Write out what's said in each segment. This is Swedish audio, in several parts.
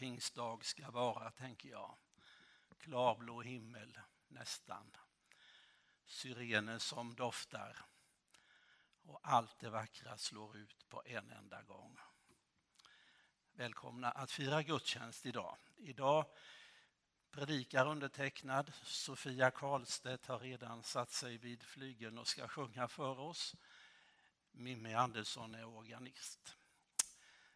pingstdag ska vara, tänker jag. Klarblå himmel, nästan. Syrener som doftar och allt det vackra slår ut på en enda gång. Välkomna att fira gudstjänst idag. Idag predikar undertecknad. Sofia Karlstedt har redan satt sig vid flygeln och ska sjunga för oss. Mimmi Andersson är organist.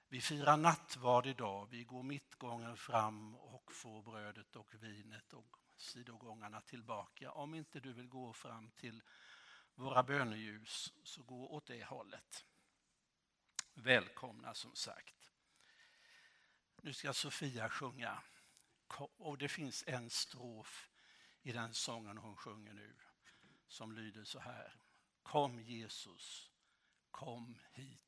Vi firar nattvard idag. Vi går mittgången fram och får brödet och vinet och sidogångarna tillbaka. Om inte du vill gå fram till våra böneljus så gå åt det hållet. Välkomna som sagt. Nu ska Sofia sjunga och det finns en strof i den sången hon sjunger nu som lyder så här. Kom Jesus, kom hit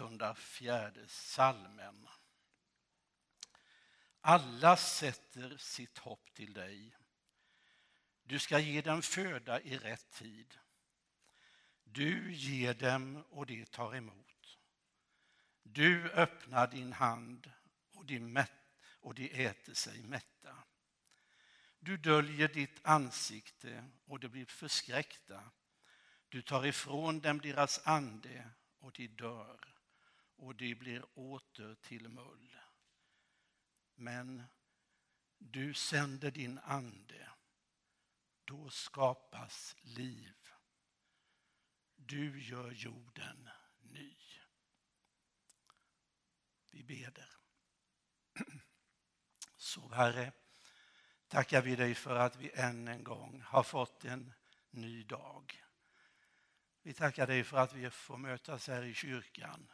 104 salmen. Alla sätter sitt hopp till dig. Du ska ge dem föda i rätt tid. Du ger dem och de tar emot. Du öppnar din hand och de, mätt, och de äter sig mätta. Du döljer ditt ansikte och de blir förskräckta. Du tar ifrån dem deras ande och de dör och det blir åter till mull. Men du sänder din ande, då skapas liv. Du gör jorden ny. Vi beder. Så Herre, tackar vi dig för att vi än en gång har fått en ny dag. Vi tackar dig för att vi får mötas här i kyrkan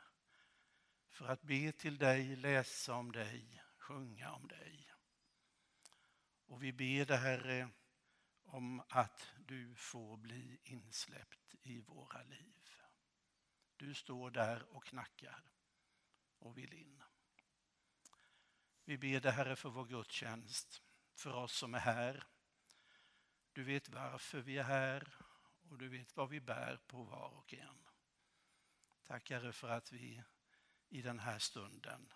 för att be till dig, läsa om dig, sjunga om dig. Och vi ber dig Herre om att du får bli insläppt i våra liv. Du står där och knackar och vill in. Vi ber dig Herre för vår gudstjänst, för oss som är här. Du vet varför vi är här och du vet vad vi bär på var och en. Tack Herre för att vi i den här stunden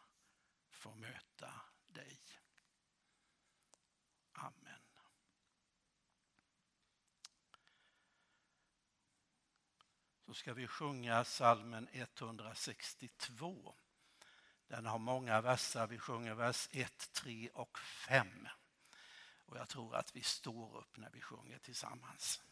får möta dig. Amen. Så ska vi sjunga salmen 162. Den har många verser. Vi sjunger vers 1, 3 och 5. Och jag tror att vi står upp när vi sjunger tillsammans.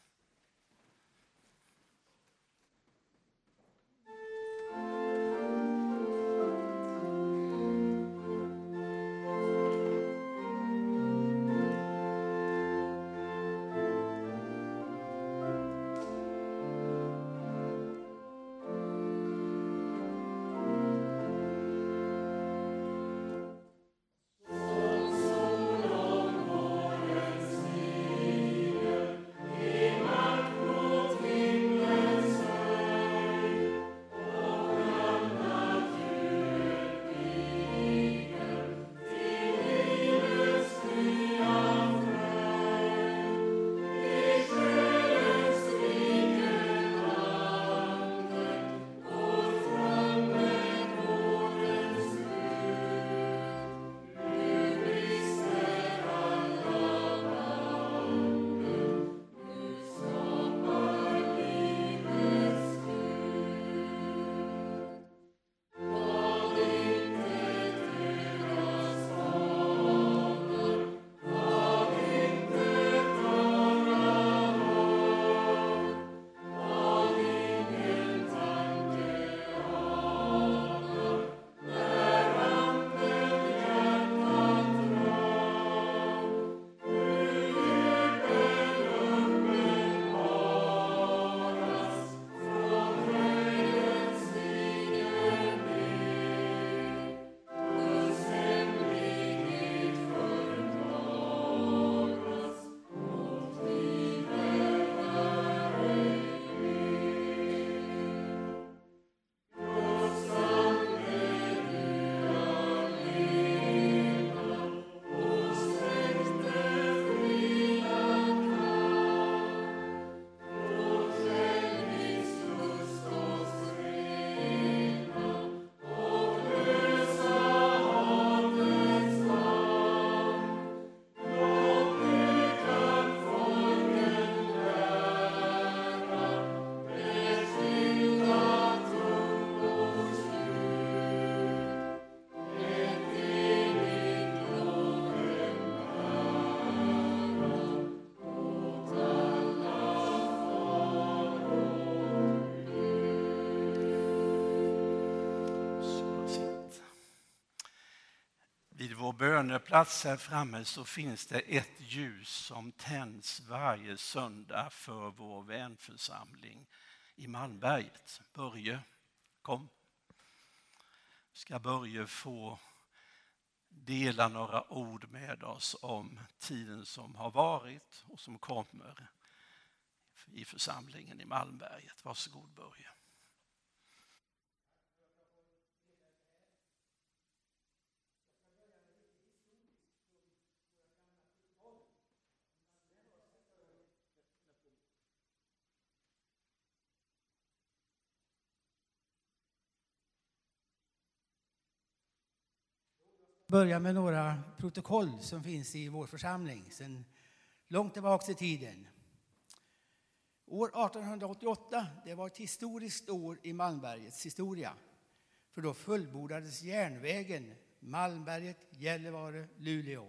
Vår böneplats här framme så finns det ett ljus som tänds varje söndag för vår vänförsamling i Malmberget. Börje, kom. Ska Börje få dela några ord med oss om tiden som har varit och som kommer i församlingen i Malmberget. Varsågod Börje. Börja med några protokoll som finns i vår församling sedan långt tillbaka i tiden. År 1888 det var ett historiskt år i Malmbergets historia. För då fullbordades järnvägen Malmberget, Gällivare, Luleå.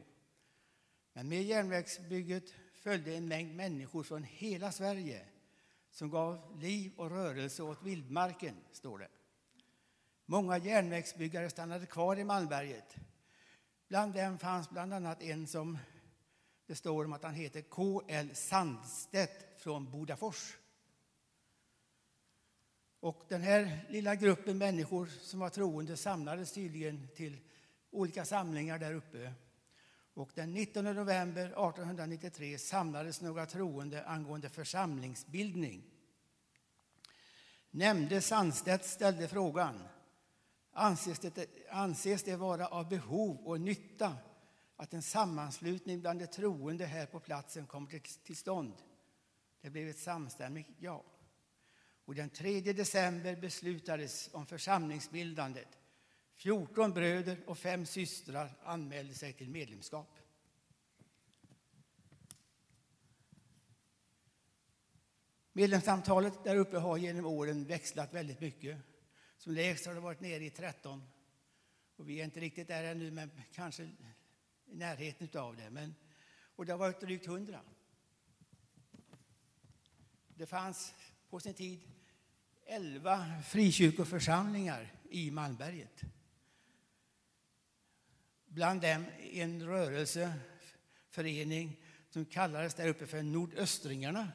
Men med järnvägsbygget följde en mängd människor från hela Sverige som gav liv och rörelse åt vildmarken, står det. Många järnvägsbyggare stannade kvar i Malmberget Bland dem fanns bland annat en som Det står om att han heter K.L. Sandstedt från Bodafors. Och den här lilla gruppen människor som var troende samlades tydligen till olika samlingar där uppe. Och den 19 november 1893 samlades några troende angående församlingsbildning. Nämnde Sandstedt ställde frågan anses det, anses det vara av behov och nytta att en sammanslutning bland de troende här på platsen kommer till stånd. Det blev ett samstämmigt ja. Och den 3 december beslutades om församlingsbildandet. 14 bröder och fem systrar anmälde sig till medlemskap. Medlemsantalet där uppe har genom åren växlat väldigt mycket. Som lägst har det varit nere i 13. Och vi är inte riktigt där ännu, men kanske i närheten av det. Men, och det har varit drygt 100. Det fanns på sin tid 11 frikyrkoförsamlingar i Malmberget. Bland dem en rörelseförening som kallades där uppe för Nordöstringarna.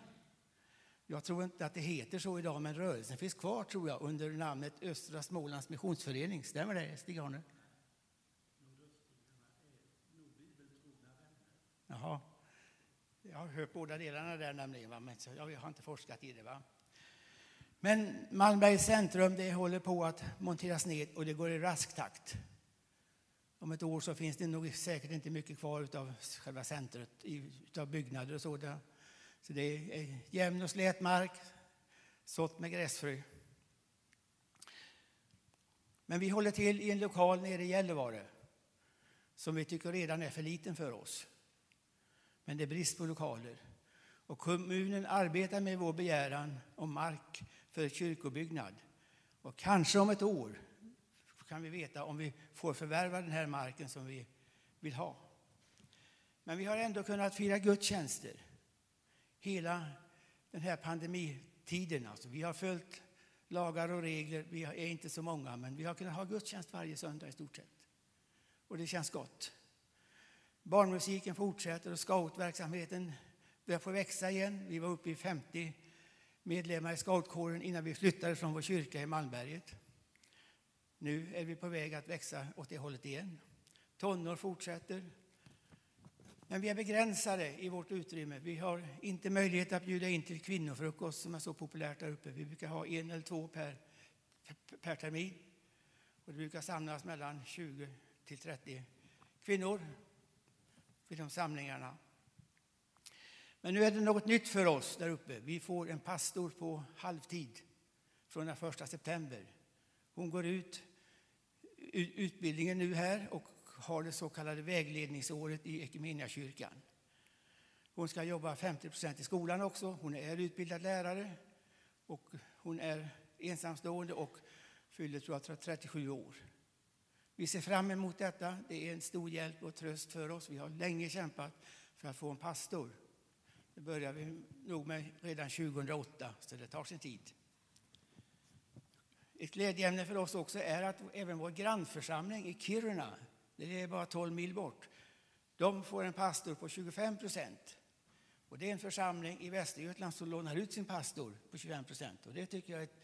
Jag tror inte att det heter så idag, men rörelsen finns kvar tror jag under namnet Östra Smålands Missionsförening. Stämmer det, Stig-Arne? Jaha. Jag har hört båda delarna där nämligen, va? men jag har inte forskat i det. Va? Men Malmbergs centrum det håller på att monteras ned och det går i rask takt. Om ett år så finns det nog säkert inte mycket kvar av själva centret, av byggnader och sådant. Så det är jämn och slät mark, sått med gräsfrö. Men vi håller till i en lokal nere i Gällivare som vi tycker redan är för liten för oss. Men det är brist på lokaler. Och kommunen arbetar med vår begäran om mark för kyrkobyggnad. Och kanske om ett år kan vi veta om vi får förvärva den här marken som vi vill ha. Men vi har ändå kunnat fira gudstjänster hela den här pandemitiden. Alltså, vi har följt lagar och regler. Vi är inte så många, men vi har kunnat ha gudstjänst varje söndag i stort sett. Och det känns gott. Barnmusiken fortsätter och scoutverksamheten börjar få växa igen. Vi var uppe i 50 medlemmar i scoutkåren innan vi flyttade från vår kyrka i Malmberget. Nu är vi på väg att växa åt det hållet igen. Tonår fortsätter. Men vi är begränsade i vårt utrymme. Vi har inte möjlighet att bjuda in till kvinnofrukost som är så populärt där uppe. Vi brukar ha en eller två per, per termin. Och det brukar samlas mellan 20 till 30 kvinnor vid de samlingarna. Men nu är det något nytt för oss där uppe. Vi får en pastor på halvtid från den första september. Hon går ut utbildningen nu här och har det så kallade vägledningsåret i Equmeniakyrkan. Hon ska jobba 50 procent i skolan också. Hon är utbildad lärare och hon är ensamstående och fyller tror jag, 37 år. Vi ser fram emot detta. Det är en stor hjälp och tröst för oss. Vi har länge kämpat för att få en pastor. Det började vi nog med redan 2008, så det tar sin tid. Ett glädjeämne för oss också är att även vår grannförsamling i Kiruna, det är bara 12 mil bort, de får en pastor på 25 procent. Och det är en församling i Västergötland som lånar ut sin pastor på 25 procent. Och det tycker jag är ett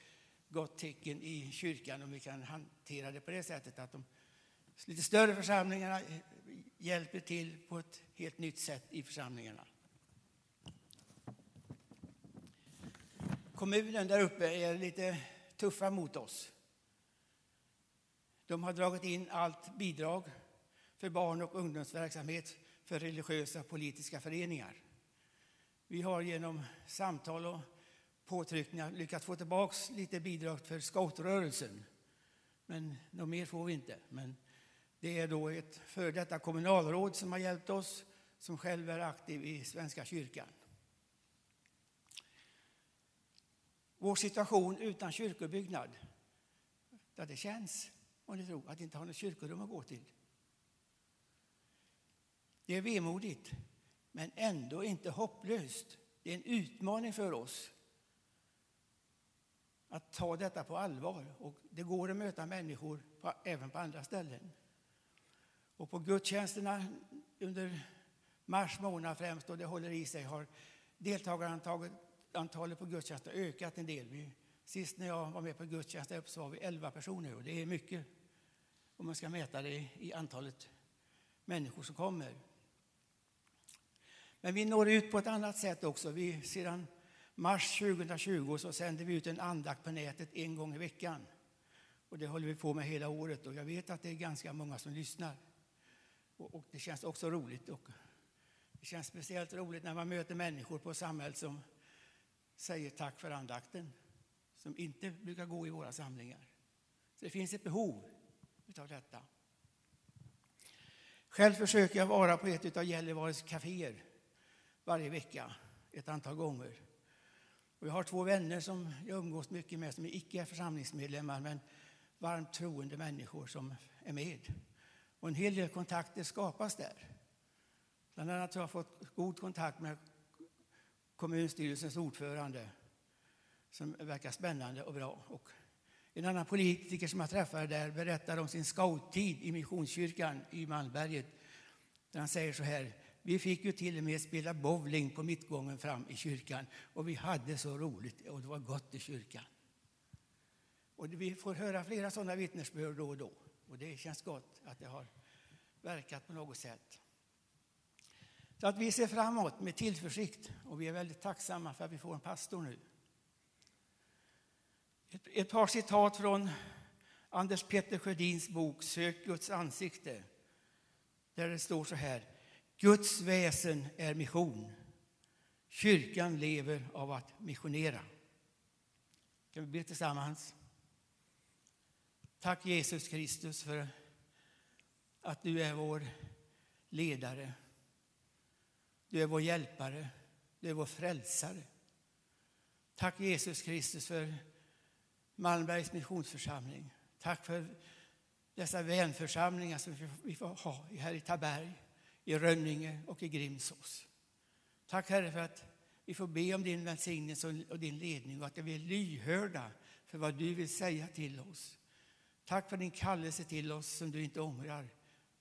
gott tecken i kyrkan om vi kan hantera det på det sättet att de lite större församlingarna hjälper till på ett helt nytt sätt i församlingarna. Kommunen där uppe är lite tuffa mot oss. De har dragit in allt bidrag för barn och ungdomsverksamhet för religiösa och politiska föreningar. Vi har genom samtal och påtryckningar lyckats få tillbaka lite bidrag för scoutrörelsen. Men något mer får vi inte. Men det är då ett före detta kommunalråd som har hjälpt oss, som själv är aktiv i Svenska kyrkan. Vår situation utan kyrkobyggnad, där det känns, om ni tror, att inte ha något kyrkorum att gå till. Det är vemodigt, men ändå inte hopplöst. Det är en utmaning för oss att ta detta på allvar. Och det går att möta människor på, även på andra ställen. Och på gudstjänsterna under mars månad främst, och det håller i sig, har deltagarantalet på gudstjänster ökat en del. Vi, sist när jag var med på gudstjänst så var vi 11 personer och det är mycket om man ska mäta det i antalet människor som kommer. Men vi når ut på ett annat sätt också. Vi, sedan mars 2020 så sänder vi ut en andakt på nätet en gång i veckan. Och det håller vi på med hela året och jag vet att det är ganska många som lyssnar. Och, och det känns också roligt. Och det känns speciellt roligt när man möter människor på samhället som säger tack för andakten, som inte brukar gå i våra samlingar. Så det finns ett behov av detta. Själv försöker jag vara på ett av Gällivares kaféer varje vecka, ett antal gånger. Och jag har två vänner som jag umgås mycket med som icke är församlingsmedlemmar men varmt troende människor som är med. Och en hel del kontakter skapas där. Bland annat har jag fått god kontakt med kommunstyrelsens ordförande som verkar spännande och bra. Och en annan politiker som jag träffade där berättade om sin scouttid i Missionskyrkan i Malmberget. Där han säger så här, vi fick ju till och med spela bowling på mittgången fram i kyrkan och vi hade så roligt och det var gott i kyrkan. Och vi får höra flera sådana vittnesbörd då och då och det känns gott att det har verkat på något sätt. Så att vi ser framåt med tillförsikt och vi är väldigt tacksamma för att vi får en pastor nu. Ett, ett par citat från Anders Petter Sjödins bok Sök Guds ansikte. Där det står så här. Guds väsen är mission. Kyrkan lever av att missionera. Kan vi be tillsammans? Tack Jesus Kristus för att du är vår ledare. Du är vår hjälpare. Du är vår frälsare. Tack Jesus Kristus för Malmbergs missionsförsamling. Tack för dessa vänförsamlingar som vi får ha här i Taberg, i Rönninge och i Grimsås. Tack Herre för att vi får be om din välsignelse och din ledning och att vi är lyhörda för vad du vill säga till oss. Tack för din kallelse till oss som du inte ångrar.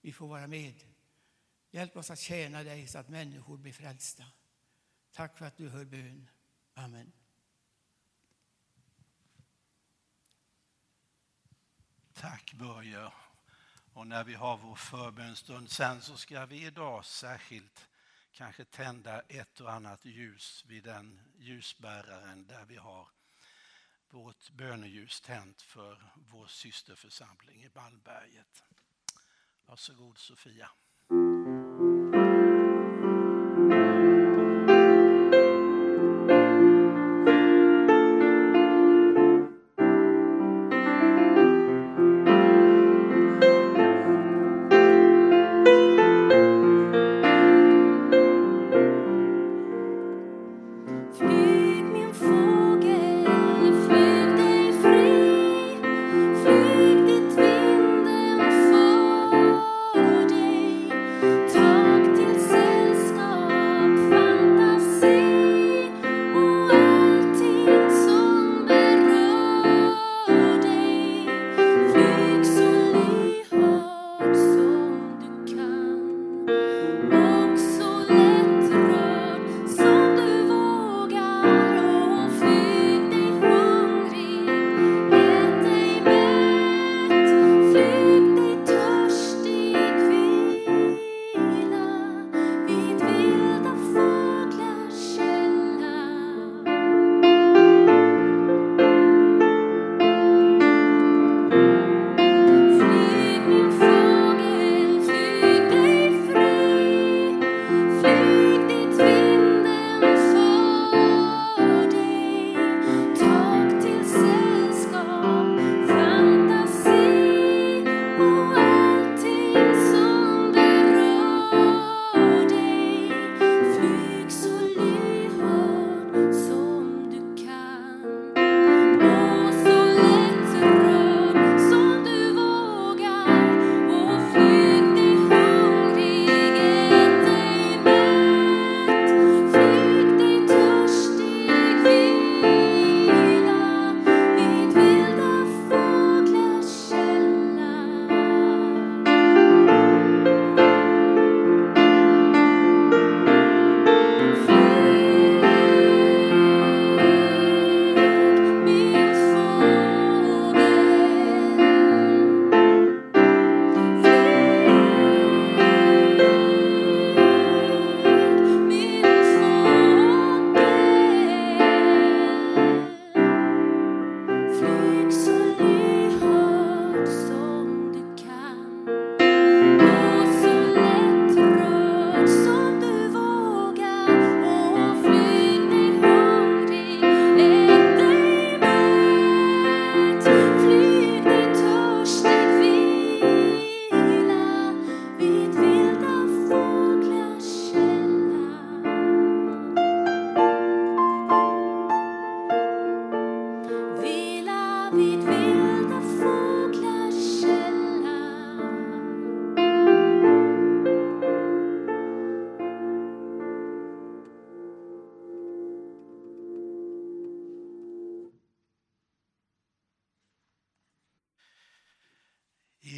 Vi får vara med. Hjälp oss att tjäna dig så att människor blir frälsta. Tack för att du hör bön. Amen. Tack Börje. Och när vi har vår förbönstund sen så ska vi idag särskilt kanske tända ett och annat ljus vid den ljusbäraren där vi har vårt böneljus tänt för vår systerförsamling i Ballberget. Varsågod Sofia.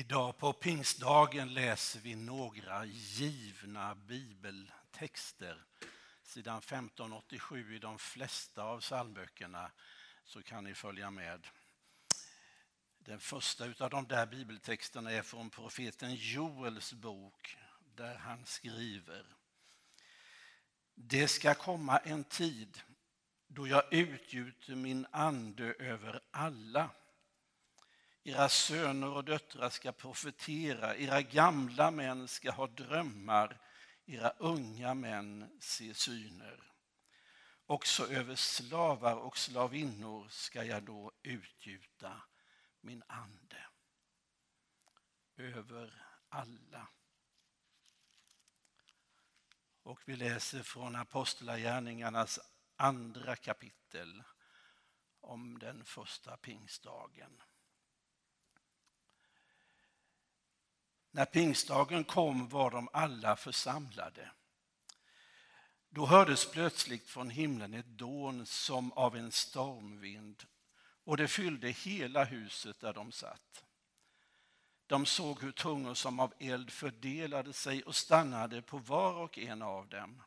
Idag på pingstdagen läser vi några givna bibeltexter. Sidan 1587 i de flesta av psalmböckerna så kan ni följa med. Den första av de där bibeltexterna är från profeten Joels bok där han skriver Det ska komma en tid då jag utgjuter min ande över alla era söner och döttrar ska profetera, era gamla män ska ha drömmar, era unga män se syner. Också över slavar och slavinnor ska jag då utgjuta min ande. Över alla. Och vi läser från Apostlagärningarnas andra kapitel om den första pingstdagen. När pingstdagen kom var de alla församlade. Då hördes plötsligt från himlen ett dån som av en stormvind och det fyllde hela huset där de satt. De såg hur tungor som av eld fördelade sig och stannade på var och en av dem.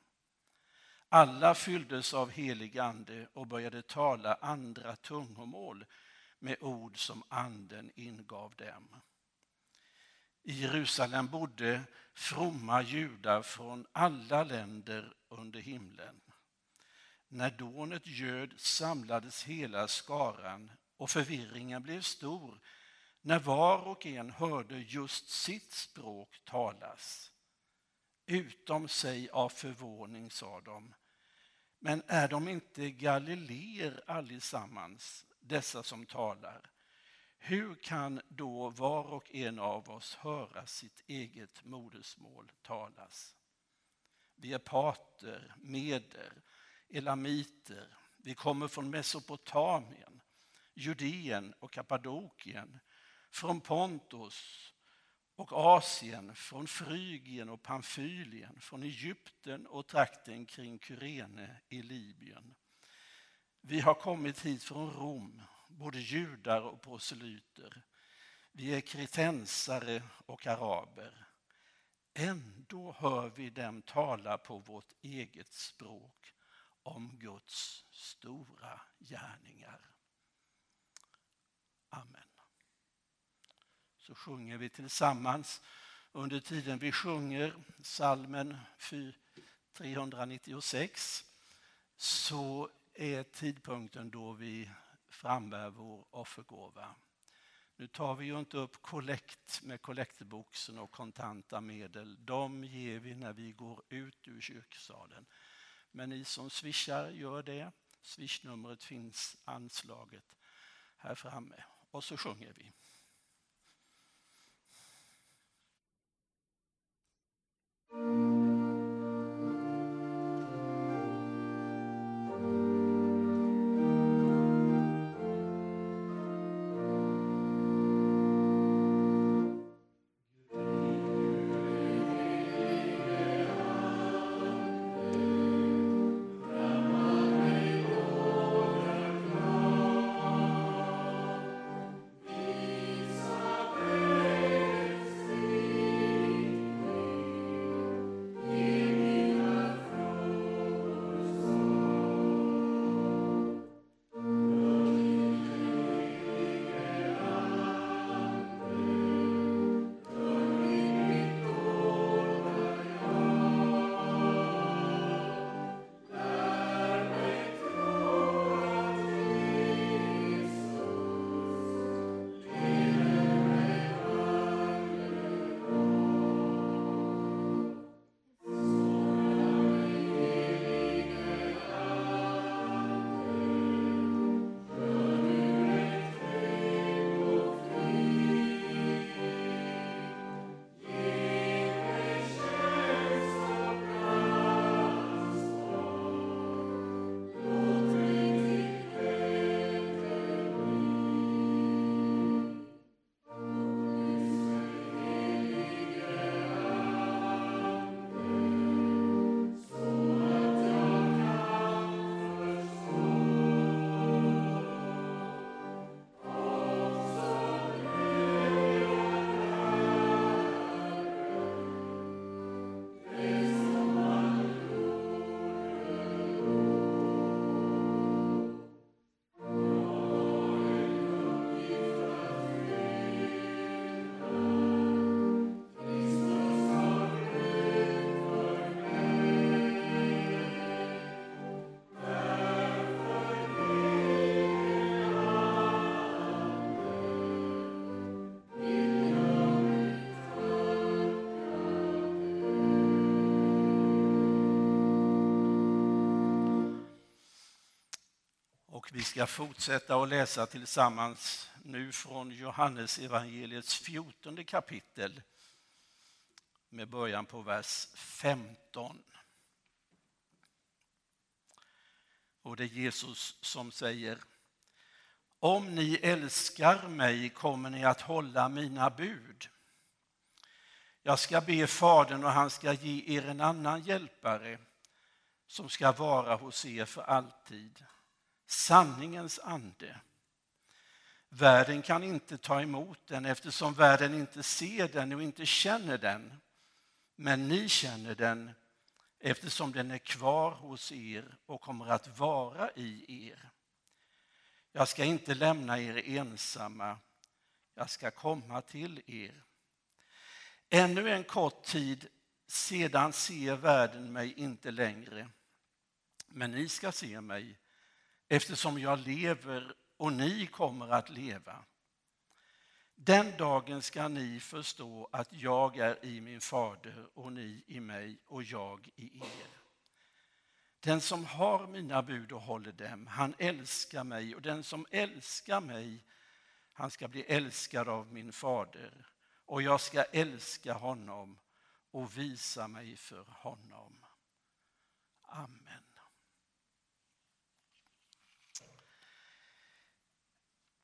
Alla fylldes av helig ande och började tala andra tungomål med ord som anden ingav dem. I Jerusalem bodde fromma judar från alla länder under himlen. När dånet ljöd samlades hela skaran och förvirringen blev stor när var och en hörde just sitt språk talas. Utom sig av förvåning sa de, men är de inte galileer allesammans, dessa som talar? Hur kan då var och en av oss höra sitt eget modersmål talas? Vi är pater, meder, elamiter. Vi kommer från Mesopotamien, Judeen och Kappadokien, från Pontus och Asien, från Frygien och Pamfylien, från Egypten och trakten kring Kyrene i Libyen. Vi har kommit hit från Rom både judar och proselyter. Vi är kretensare och araber. Ändå hör vi dem tala på vårt eget språk om Guds stora gärningar. Amen. Så sjunger vi tillsammans under tiden vi sjunger salmen 396 så är tidpunkten då vi frambär vår offergåva. Nu tar vi ju inte upp kollekt med kollektboxen och kontanta medel. De ger vi när vi går ut ur kyrksalen. Men ni som swishar, gör det. Swishnumret finns anslaget här framme. Och så sjunger vi. Mm. Ska fortsätta att läsa tillsammans nu från Johannes evangeliets 14 kapitel med början på vers 15. Och det är Jesus som säger Om ni älskar mig kommer ni att hålla mina bud. Jag ska be Fadern och han ska ge er en annan hjälpare som ska vara hos er för alltid. Sanningens ande. Världen kan inte ta emot den eftersom världen inte ser den och inte känner den. Men ni känner den eftersom den är kvar hos er och kommer att vara i er. Jag ska inte lämna er ensamma, jag ska komma till er. Ännu en kort tid sedan ser världen mig inte längre, men ni ska se mig eftersom jag lever och ni kommer att leva. Den dagen ska ni förstå att jag är i min fader och ni i mig och jag i er. Den som har mina bud och håller dem, han älskar mig och den som älskar mig, han ska bli älskad av min fader och jag ska älska honom och visa mig för honom. Amen.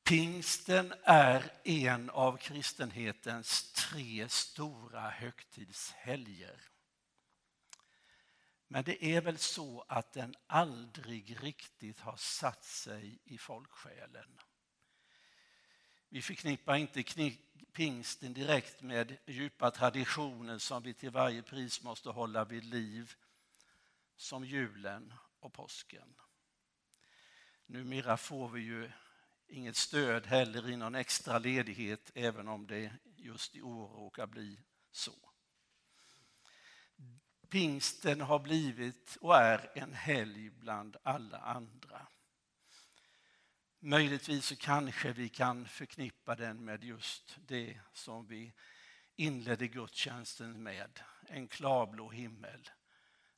Pingsten är en av kristenhetens tre stora högtidshelger. Men det är väl så att den aldrig riktigt har satt sig i folksjälen. Vi förknippar inte pingsten direkt med djupa traditioner som vi till varje pris måste hålla vid liv, som julen och påsken. Numera får vi ju inget stöd heller i någon extra ledighet, även om det just i år råkar bli så. Pingsten har blivit och är en helg bland alla andra. Möjligtvis så kanske vi kan förknippa den med just det som vi inledde gudstjänsten med. En klarblå himmel,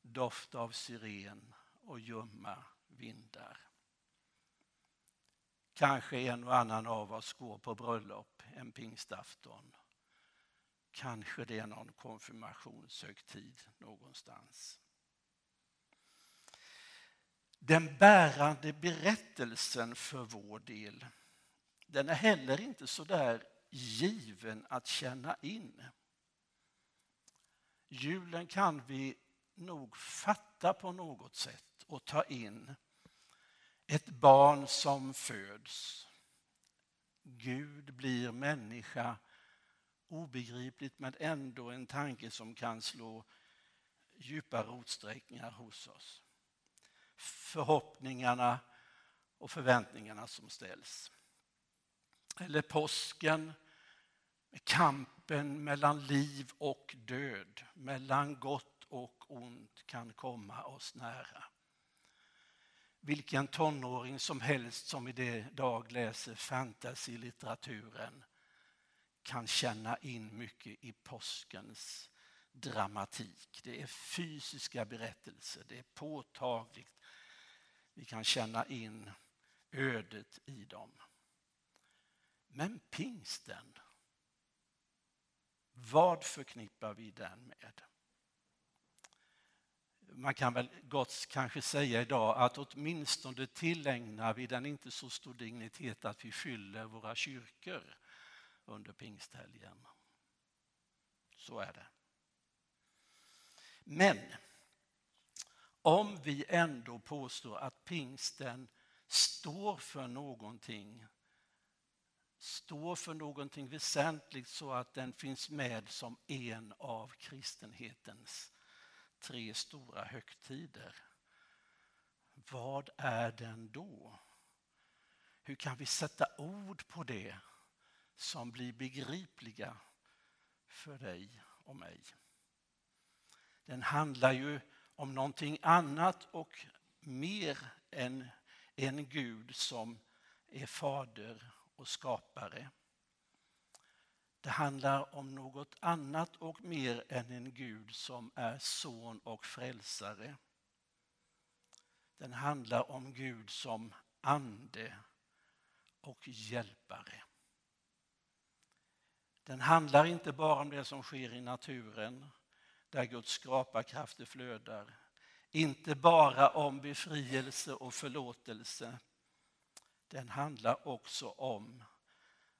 doft av syren och ljumma vindar. Kanske en och annan av oss går på bröllop en pingstafton. Kanske det är någon konfirmationshögtid någonstans. Den bärande berättelsen för vår del, den är heller inte så där given att känna in. Julen kan vi nog fatta på något sätt och ta in ett barn som föds. Gud blir människa. Obegripligt men ändå en tanke som kan slå djupa rotsträckningar hos oss. Förhoppningarna och förväntningarna som ställs. Eller påsken, kampen mellan liv och död, mellan gott och ont kan komma oss nära vilken tonåring som helst som idag läser fantasy-litteraturen kan känna in mycket i påskens dramatik. Det är fysiska berättelser, det är påtagligt. Vi kan känna in ödet i dem. Men pingsten, vad förknippar vi den med? Man kan väl gott kanske säga idag att åtminstone tillägnar vi den inte så stor dignitet att vi fyller våra kyrkor under pingsthelgen. Så är det. Men om vi ändå påstår att pingsten står för någonting står för någonting väsentligt så att den finns med som en av kristenhetens tre stora högtider. Vad är den då? Hur kan vi sätta ord på det som blir begripliga för dig och mig? Den handlar ju om någonting annat och mer än en Gud som är fader och skapare. Det handlar om något annat och mer än en Gud som är son och frälsare. Den handlar om Gud som ande och hjälpare. Den handlar inte bara om det som sker i naturen, där Guds skaparkrafter flödar. Inte bara om befrielse och förlåtelse. Den handlar också om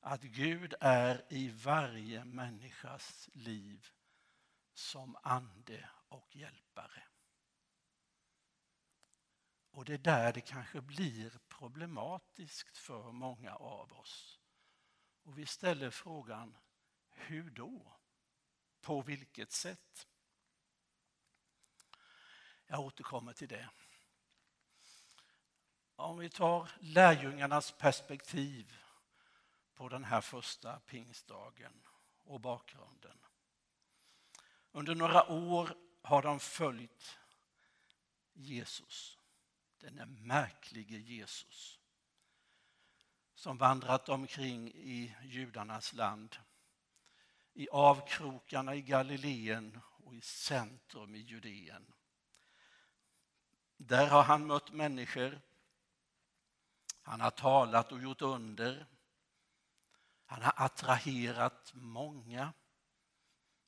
att Gud är i varje människas liv som ande och hjälpare. Och det är där det kanske blir problematiskt för många av oss. Och vi ställer frågan, hur då? På vilket sätt? Jag återkommer till det. Om vi tar lärjungarnas perspektiv på den här första pingstdagen och bakgrunden. Under några år har de följt Jesus, den märklige Jesus som vandrat omkring i judarnas land, i avkrokarna i Galileen och i centrum i Judeen. Där har han mött människor. Han har talat och gjort under. Han har attraherat många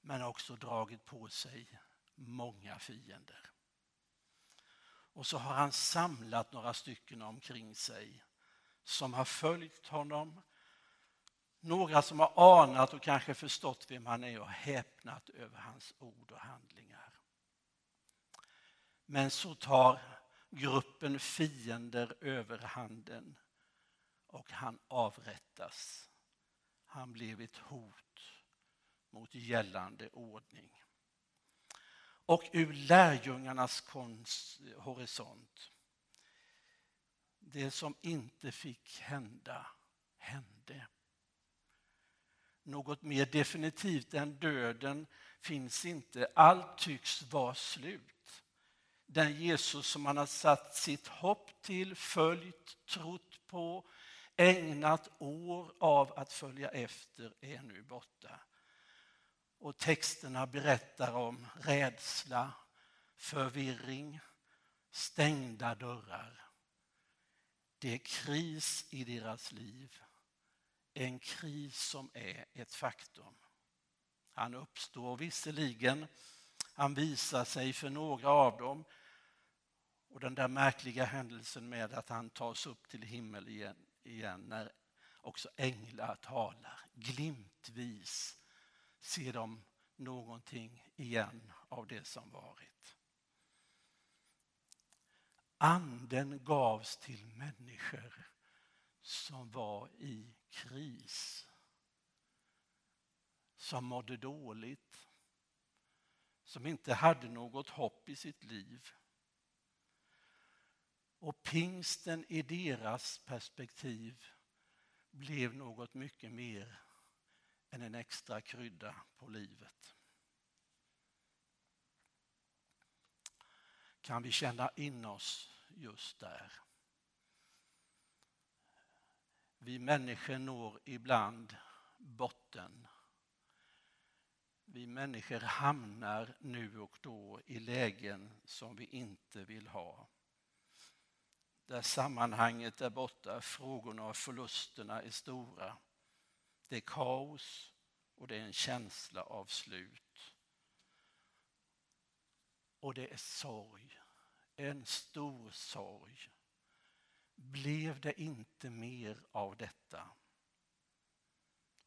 men också dragit på sig många fiender. Och så har han samlat några stycken omkring sig som har följt honom. Några som har anat och kanske förstått vem han är och häpnat över hans ord och handlingar. Men så tar gruppen fiender överhanden och han avrättas. Han blev ett hot mot gällande ordning. Och ur lärjungarnas horisont, det som inte fick hända, hände. Något mer definitivt än döden finns inte. Allt tycks vara slut. Den Jesus som man har satt sitt hopp till, följt, trott på, ägnat år av att följa efter är nu borta. Och texterna berättar om rädsla, förvirring, stängda dörrar. Det är kris i deras liv. En kris som är ett faktum. Han uppstår visserligen, han visar sig för några av dem och den där märkliga händelsen med att han tas upp till himmel igen, igen när också änglar talar glimtvis ser de någonting igen av det som varit. Anden gavs till människor som var i kris. Som mådde dåligt. Som inte hade något hopp i sitt liv. Och pingsten i deras perspektiv blev något mycket mer än en extra krydda på livet. Kan vi känna in oss just där? Vi människor når ibland botten. Vi människor hamnar nu och då i lägen som vi inte vill ha. Där sammanhanget är borta, frågorna och förlusterna är stora. Det är kaos och det är en känsla av slut. Och det är sorg, en stor sorg. Blev det inte mer av detta?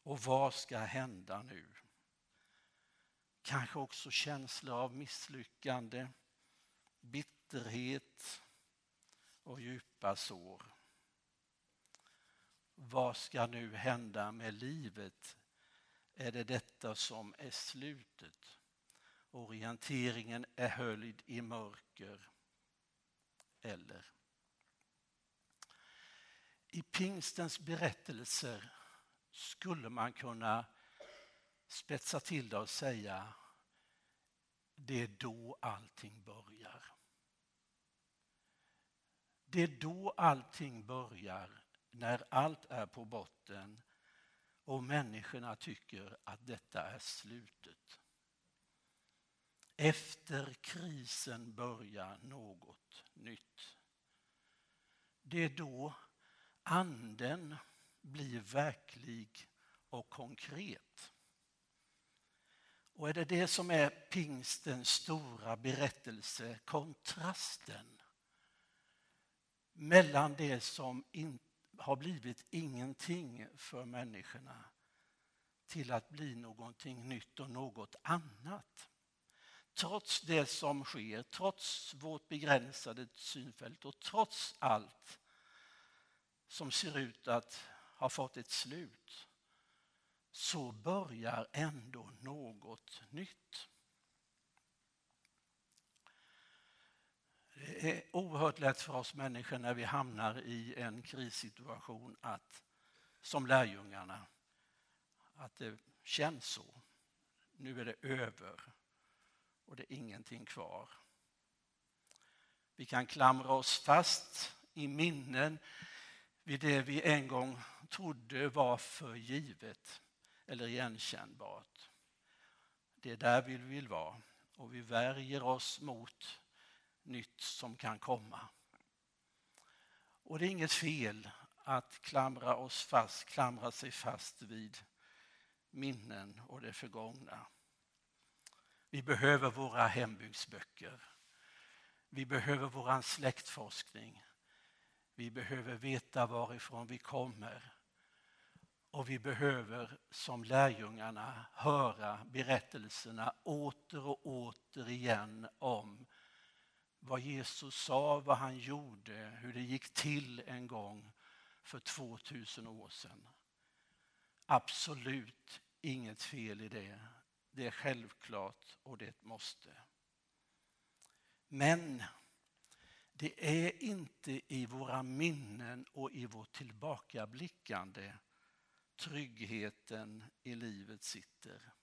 Och vad ska hända nu? Kanske också känslor av misslyckande, bitterhet och djupa sår. Vad ska nu hända med livet? Är det detta som är slutet? Orienteringen är höljd i mörker. Eller? I pingstens berättelser skulle man kunna spetsa till det och säga det är då allting börjar. Det är då allting börjar när allt är på botten och människorna tycker att detta är slutet. Efter krisen börjar något nytt. det är då anden blir verklig och konkret. Och är det det som är pingstens stora berättelse, kontrasten mellan det som in, har blivit ingenting för människorna till att bli någonting nytt och något annat. Trots det som sker, trots vårt begränsade synfält och trots allt som ser ut att ha fått ett slut så börjar ändå något nytt. Är oerhört lätt för oss människor när vi hamnar i en krissituation att, som lärjungarna, att det känns så. Nu är det över och det är ingenting kvar. Vi kan klamra oss fast i minnen vid det vi en gång trodde var för givet eller igenkännbart. Det är där vi vill vara och vi värjer oss mot nytt som kan komma. Och det är inget fel att klamra, oss fast, klamra sig fast vid minnen och det förgångna. Vi behöver våra hembygdsböcker. Vi behöver vår släktforskning. Vi behöver veta varifrån vi kommer. Och vi behöver som lärjungarna höra berättelserna åter och åter igen om vad Jesus sa, vad han gjorde, hur det gick till en gång för 2000 år sedan. Absolut inget fel i det. Det är självklart och det måste. Men det är inte i våra minnen och i vårt tillbakablickande tryggheten i livet sitter.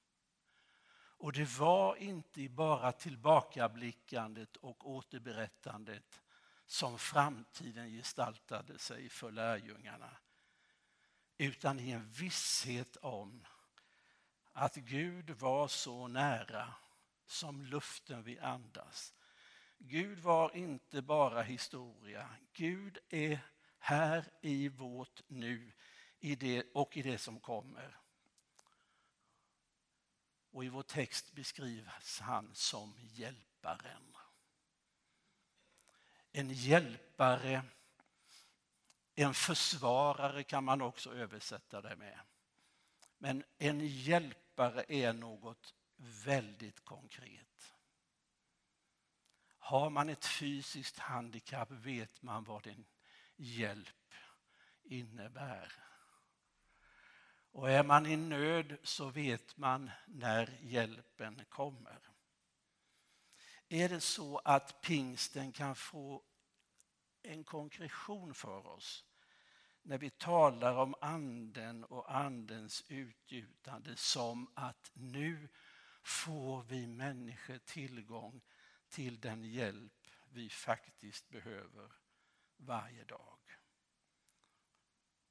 Och det var inte bara tillbakablickandet och återberättandet som framtiden gestaltade sig för lärjungarna utan i en visshet om att Gud var så nära som luften vi andas. Gud var inte bara historia. Gud är här i vårt nu i det, och i det som kommer. Och i vår text beskrivs han som hjälparen. En hjälpare, en försvarare kan man också översätta det med. Men en hjälpare är något väldigt konkret. Har man ett fysiskt handikapp vet man vad en hjälp innebär. Och är man i nöd så vet man när hjälpen kommer. Är det så att pingsten kan få en konkretion för oss när vi talar om anden och andens utgjutande som att nu får vi människor tillgång till den hjälp vi faktiskt behöver varje dag.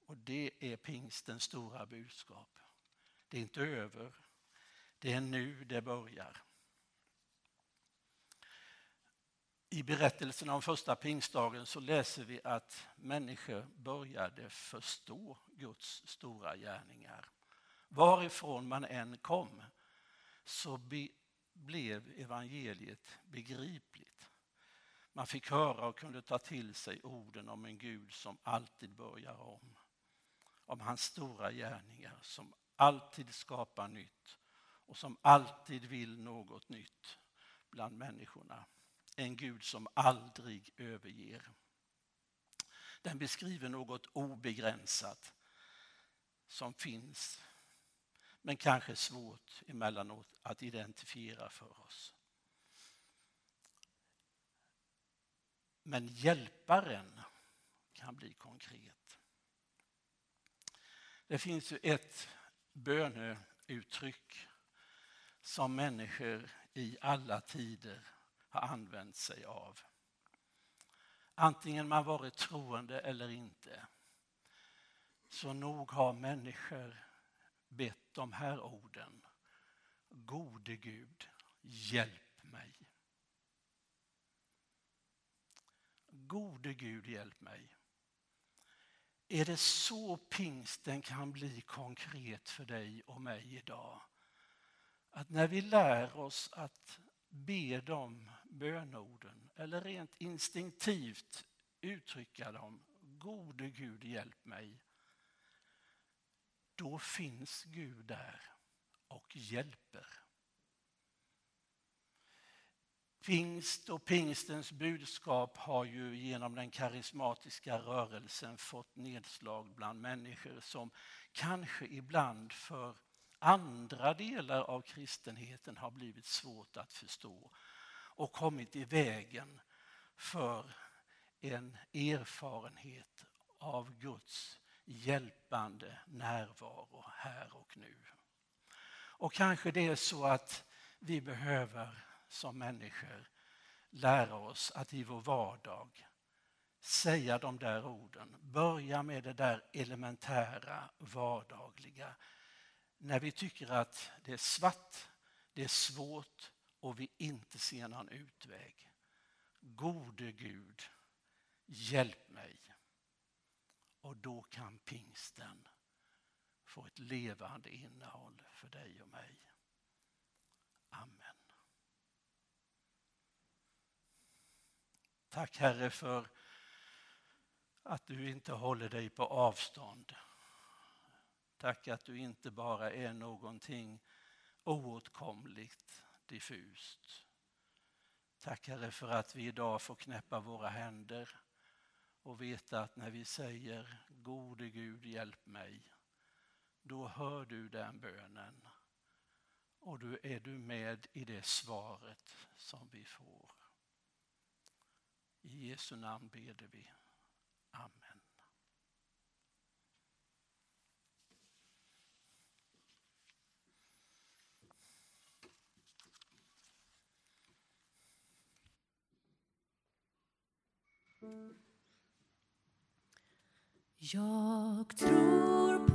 Och det är pingstens stora budskap. Det är inte över. Det är nu det börjar. I berättelsen om första pingstdagen så läser vi att människor började förstå Guds stora gärningar. Varifrån man än kom så be, blev evangeliet begripligt. Man fick höra och kunde ta till sig orden om en Gud som alltid börjar om om hans stora gärningar som alltid skapar nytt och som alltid vill något nytt bland människorna. En Gud som aldrig överger. Den beskriver något obegränsat som finns men kanske svårt emellanåt att identifiera för oss. Men hjälparen kan bli konkret. Det finns ju ett böneuttryck som människor i alla tider har använt sig av. Antingen man varit troende eller inte. Så nog har människor bett de här orden. Gode Gud, hjälp mig. Gode Gud, hjälp mig. Är det så pingsten kan bli konkret för dig och mig idag? Att när vi lär oss att be de bönorden eller rent instinktivt uttrycka dem, gode Gud hjälp mig, då finns Gud där och hjälper. Pingst och pingstens budskap har ju genom den karismatiska rörelsen fått nedslag bland människor som kanske ibland för andra delar av kristenheten har blivit svårt att förstå och kommit i vägen för en erfarenhet av Guds hjälpande närvaro här och nu. Och kanske det är så att vi behöver som människor lära oss att i vår vardag säga de där orden. Börja med det där elementära, vardagliga. När vi tycker att det är svart, det är svårt och vi inte ser någon utväg. Gode Gud, hjälp mig. Och då kan pingsten få ett levande innehåll för dig och mig. Tack Herre för att du inte håller dig på avstånd. Tack att du inte bara är någonting oåtkomligt, diffust. Tack Herre för att vi idag får knäppa våra händer och veta att när vi säger gode Gud hjälp mig, då hör du den bönen och då är du med i det svaret som vi får. I Jesu namn beder vi. Amen. Jag tror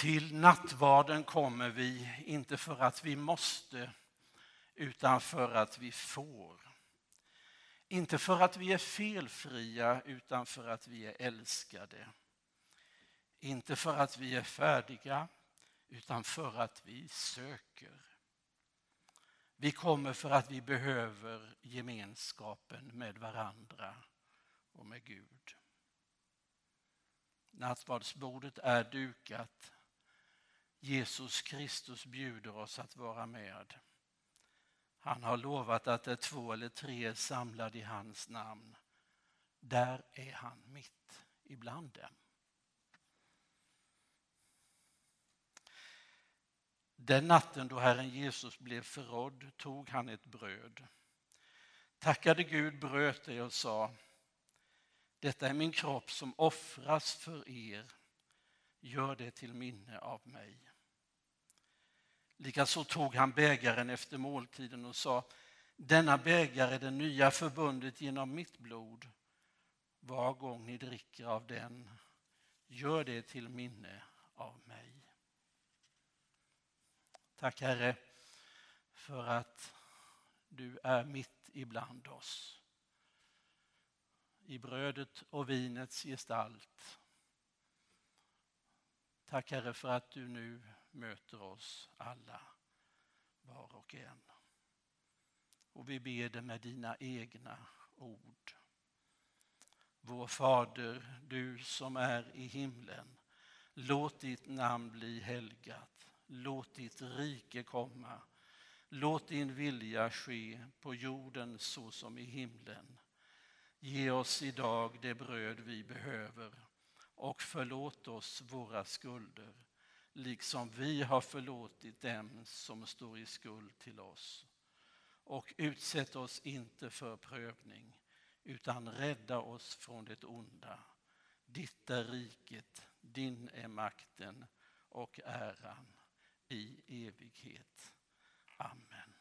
Till nattvarden kommer vi inte för att vi måste utan för att vi får. Inte för att vi är felfria utan för att vi är älskade. Inte för att vi är färdiga utan för att vi söker. Vi kommer för att vi behöver gemenskapen med varandra och med Gud. Nattvardsbordet är dukat. Jesus Kristus bjuder oss att vara med. Han har lovat att det är två eller tre är samlade i hans namn. Där är han mitt ibland dem. Den natten då Herren Jesus blev förrådd tog han ett bröd, tackade Gud, bröt det och sa Detta är min kropp som offras för er. Gör det till minne av mig. Likaså tog han bägaren efter måltiden och sa, denna bägare är det nya förbundet genom mitt blod. Var gång ni dricker av den, gör det till minne av mig. Tack Herre för att du är mitt ibland oss. I brödet och vinets gestalt. Tack Herre för att du nu möter oss alla, var och en. Och vi ber det med dina egna ord. Vår Fader, du som är i himlen. Låt ditt namn bli helgat. Låt ditt rike komma. Låt din vilja ske på jorden så som i himlen. Ge oss idag det bröd vi behöver och förlåt oss våra skulder liksom vi har förlåtit dem som står i skuld till oss. Och utsätt oss inte för prövning utan rädda oss från det onda. Ditt är riket, din är makten och äran i evighet. Amen.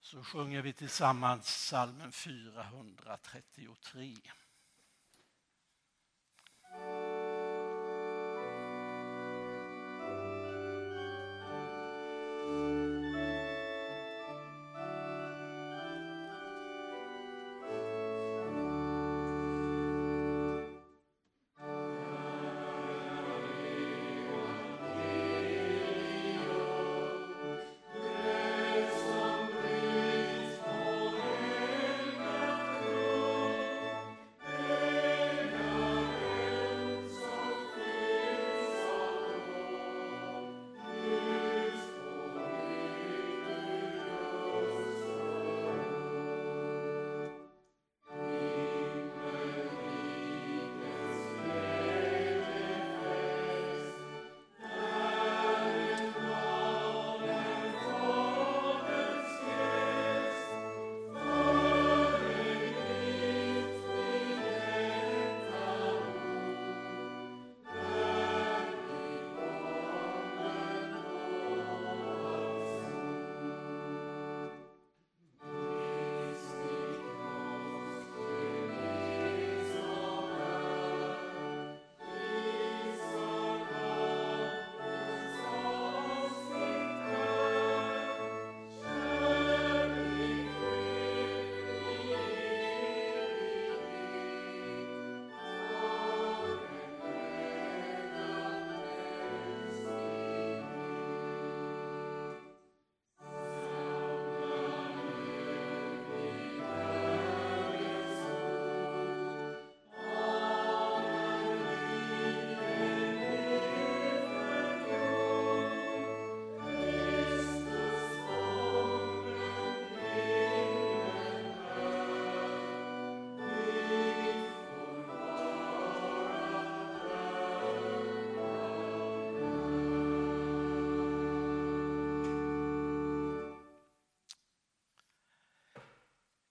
Så sjunger vi tillsammans salmen 433.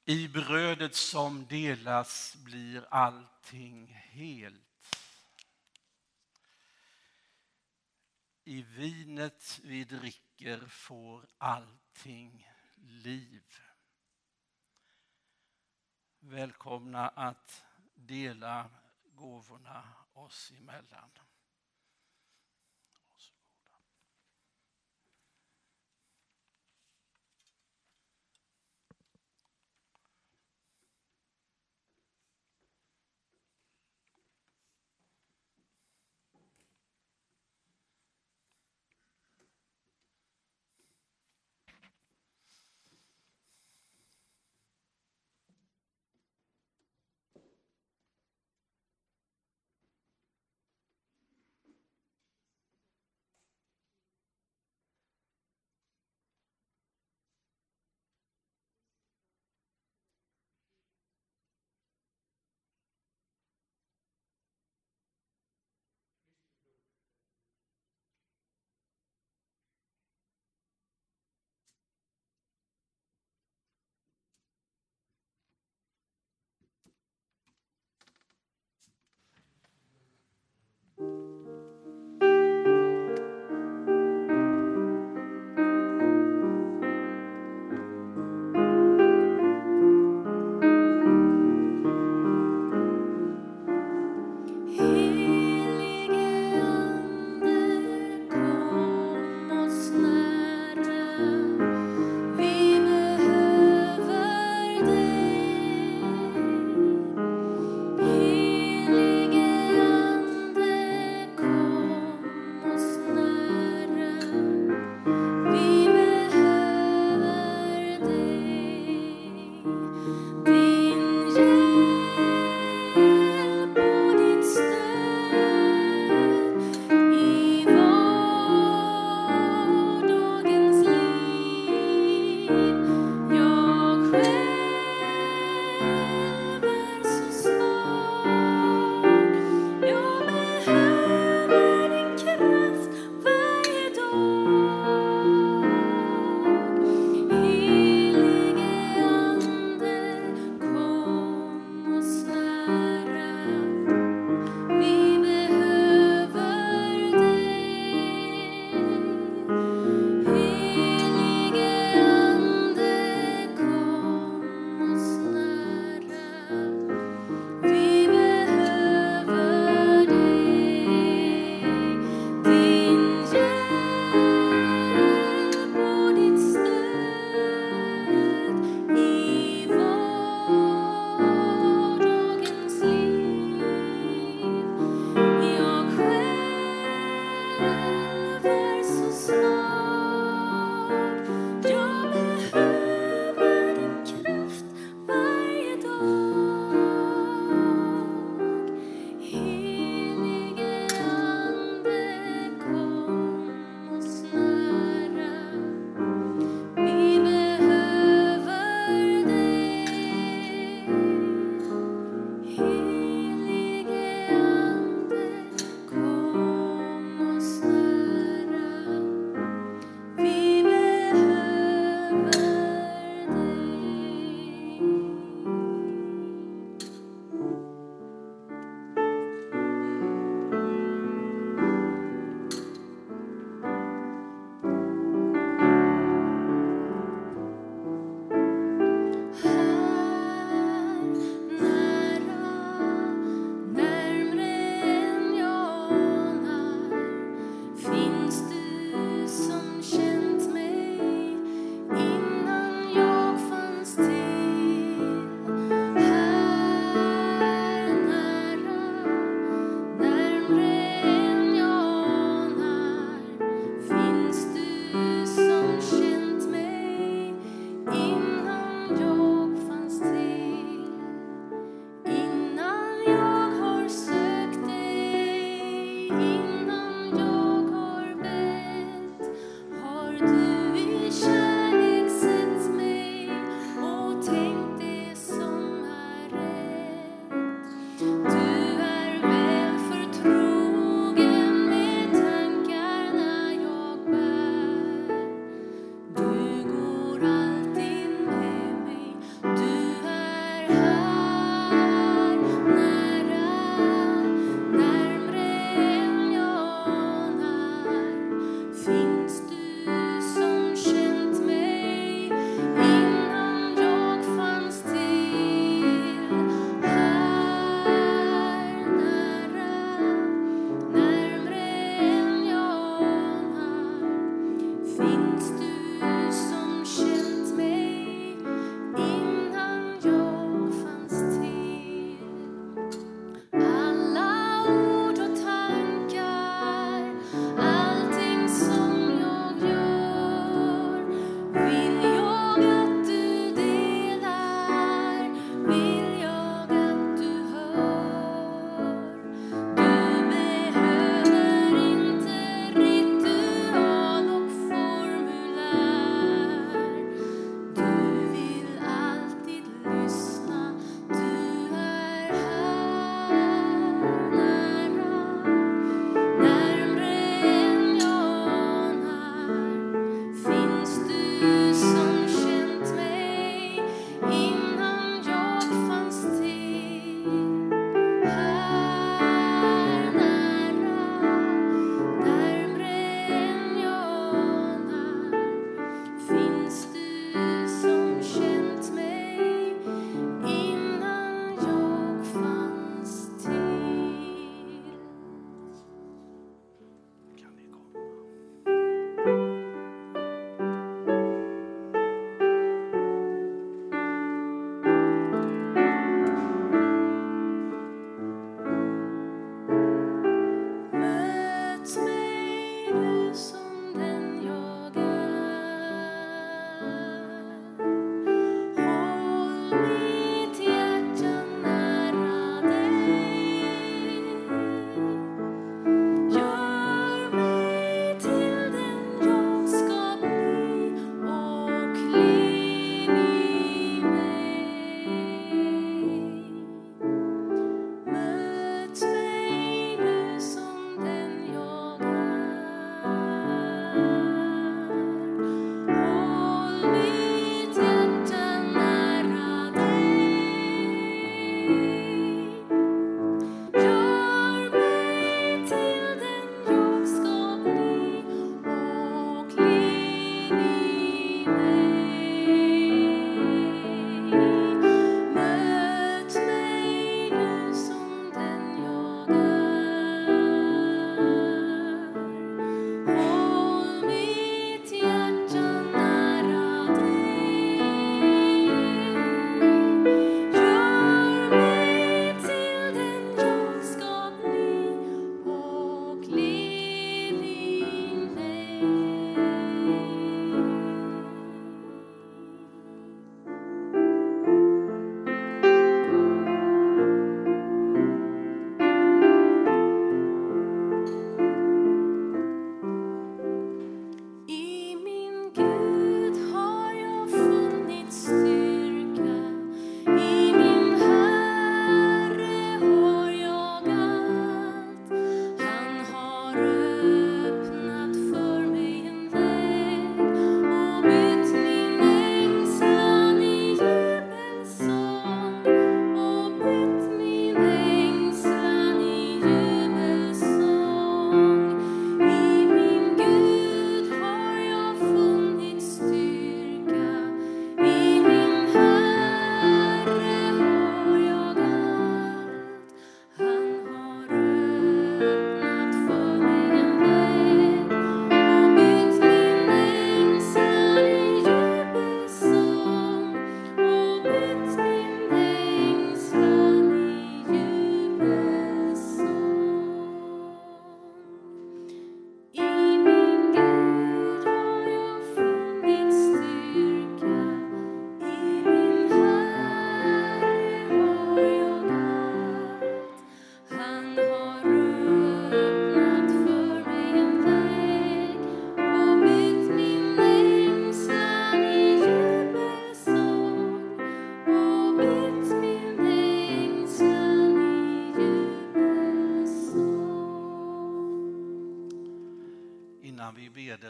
I brödet som delas blir allting helt. I vinet vi dricker får allting liv. Välkomna att dela gåvorna oss emellan.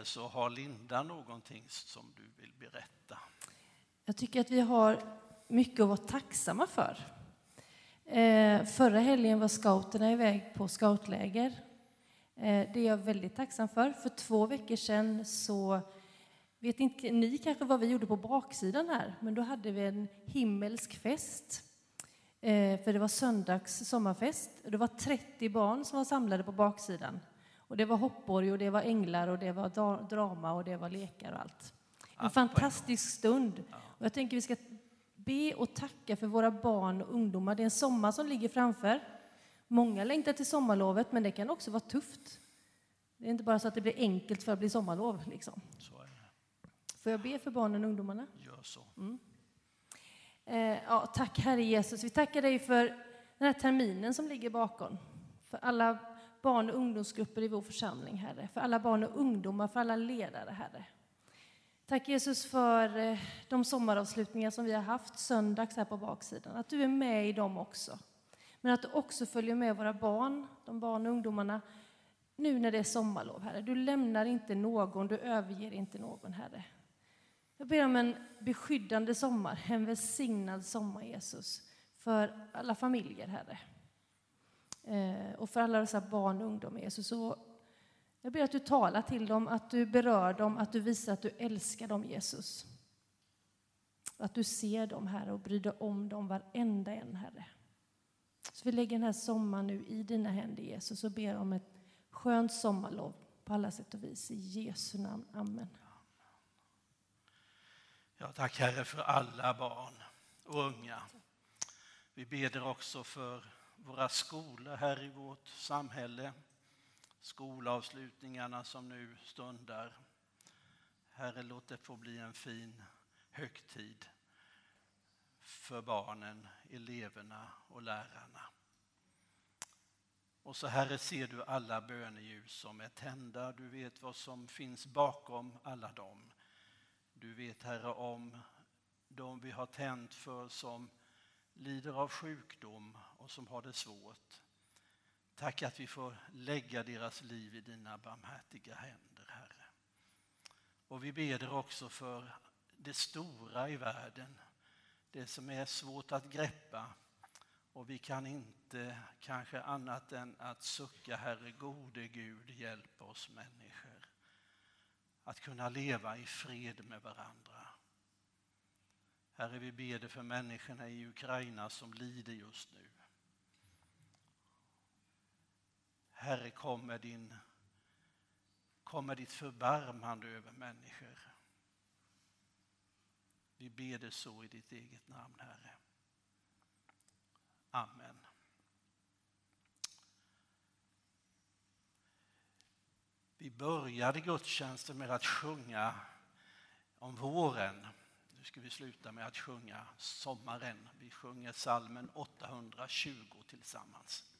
Så har Linda någonting som du vill berätta. Jag tycker att vi har mycket att vara tacksamma för. Eh, förra helgen var scouterna iväg på scoutläger. Eh, det är jag väldigt tacksam för. För två veckor sedan så vet inte ni kanske vad vi gjorde på baksidan här, men då hade vi en himmelsk fest. Eh, för det var söndags sommarfest. Det var 30 barn som var samlade på baksidan. Och det var hoppborg och det var änglar och det var dra- drama och det var lekar och allt. En en fantastisk stund. Och jag tänker vi ska be och tacka för våra barn och ungdomar. Det är en sommar som ligger framför. Många längtar till sommarlovet, men det kan också vara tufft. Det är inte bara så att det blir enkelt för att bli sommarlov. Liksom. Så är det. Får jag be för barnen och ungdomarna? Gör så. Eh, ja, tack Herre Jesus. Vi tackar dig för den här terminen som ligger bakom. För alla barn och ungdomsgrupper i vår församling, Herre. För alla barn och ungdomar, för alla ledare, Herre. Tack Jesus för eh, de sommaravslutningar som vi har haft söndags här på baksidan. Att du är med i dem också. Men att du också följer med våra barn, de barn och ungdomarna, nu när det är sommarlov, Herre. Du lämnar inte någon, du överger inte någon, Herre. Jag ber om en beskyddande sommar, en välsignad sommar, Jesus, för alla familjer, Herre. Eh, och för alla dessa barn och ungdomar, Jesus. Så jag ber att du talar till dem, att du berör dem, att du visar att du älskar dem, Jesus. Att du ser dem, Herre, och bryr dig om dem, varenda en, Herre. Så vi lägger den här sommaren nu i dina händer, Jesus, och ber om ett skönt sommarlov på alla sätt och vis. I Jesu namn. Amen. Ja, tack Herre för alla barn och unga. Vi ber också för våra skolor här i vårt samhälle. Skolavslutningarna som nu stundar. Herre, låt det få bli en fin högtid för barnen, eleverna och lärarna. Och så Herre ser du alla böneljus som är tända. Du vet vad som finns bakom alla dem. Du vet Herre om de vi har tänt för som lider av sjukdom och som har det svårt. Tack att vi får lägga deras liv i dina barmhärtiga händer, Herre. Och vi ber också för det stora i världen, det som är svårt att greppa. Och vi kan inte kanske annat än att sucka, Herre gode Gud, hjälp oss människor att kunna leva i fred med varandra. Herre, vi ber för människorna i Ukraina som lider just nu. Herre, kom med, din, kom med ditt förbarmande över människor. Vi ber det så i ditt eget namn, Herre. Amen. Vi började gudstjänsten med att sjunga om våren. Nu ska vi sluta med att sjunga sommaren. Vi sjunger salmen 820 tillsammans.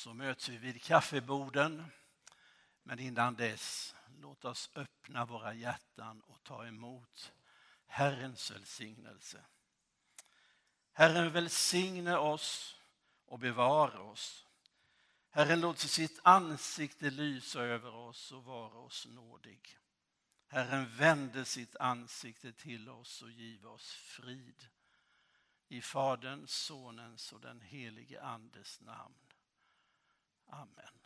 Så möts vi vid kaffeborden. Men innan dess, låt oss öppna våra hjärtan och ta emot Herrens välsignelse. Herren välsigne oss och bevara oss. Herren låter sitt ansikte lysa över oss och vara oss nådig. Herren vände sitt ansikte till oss och give oss frid. I Faderns, Sonens och den helige Andes namn. Amen.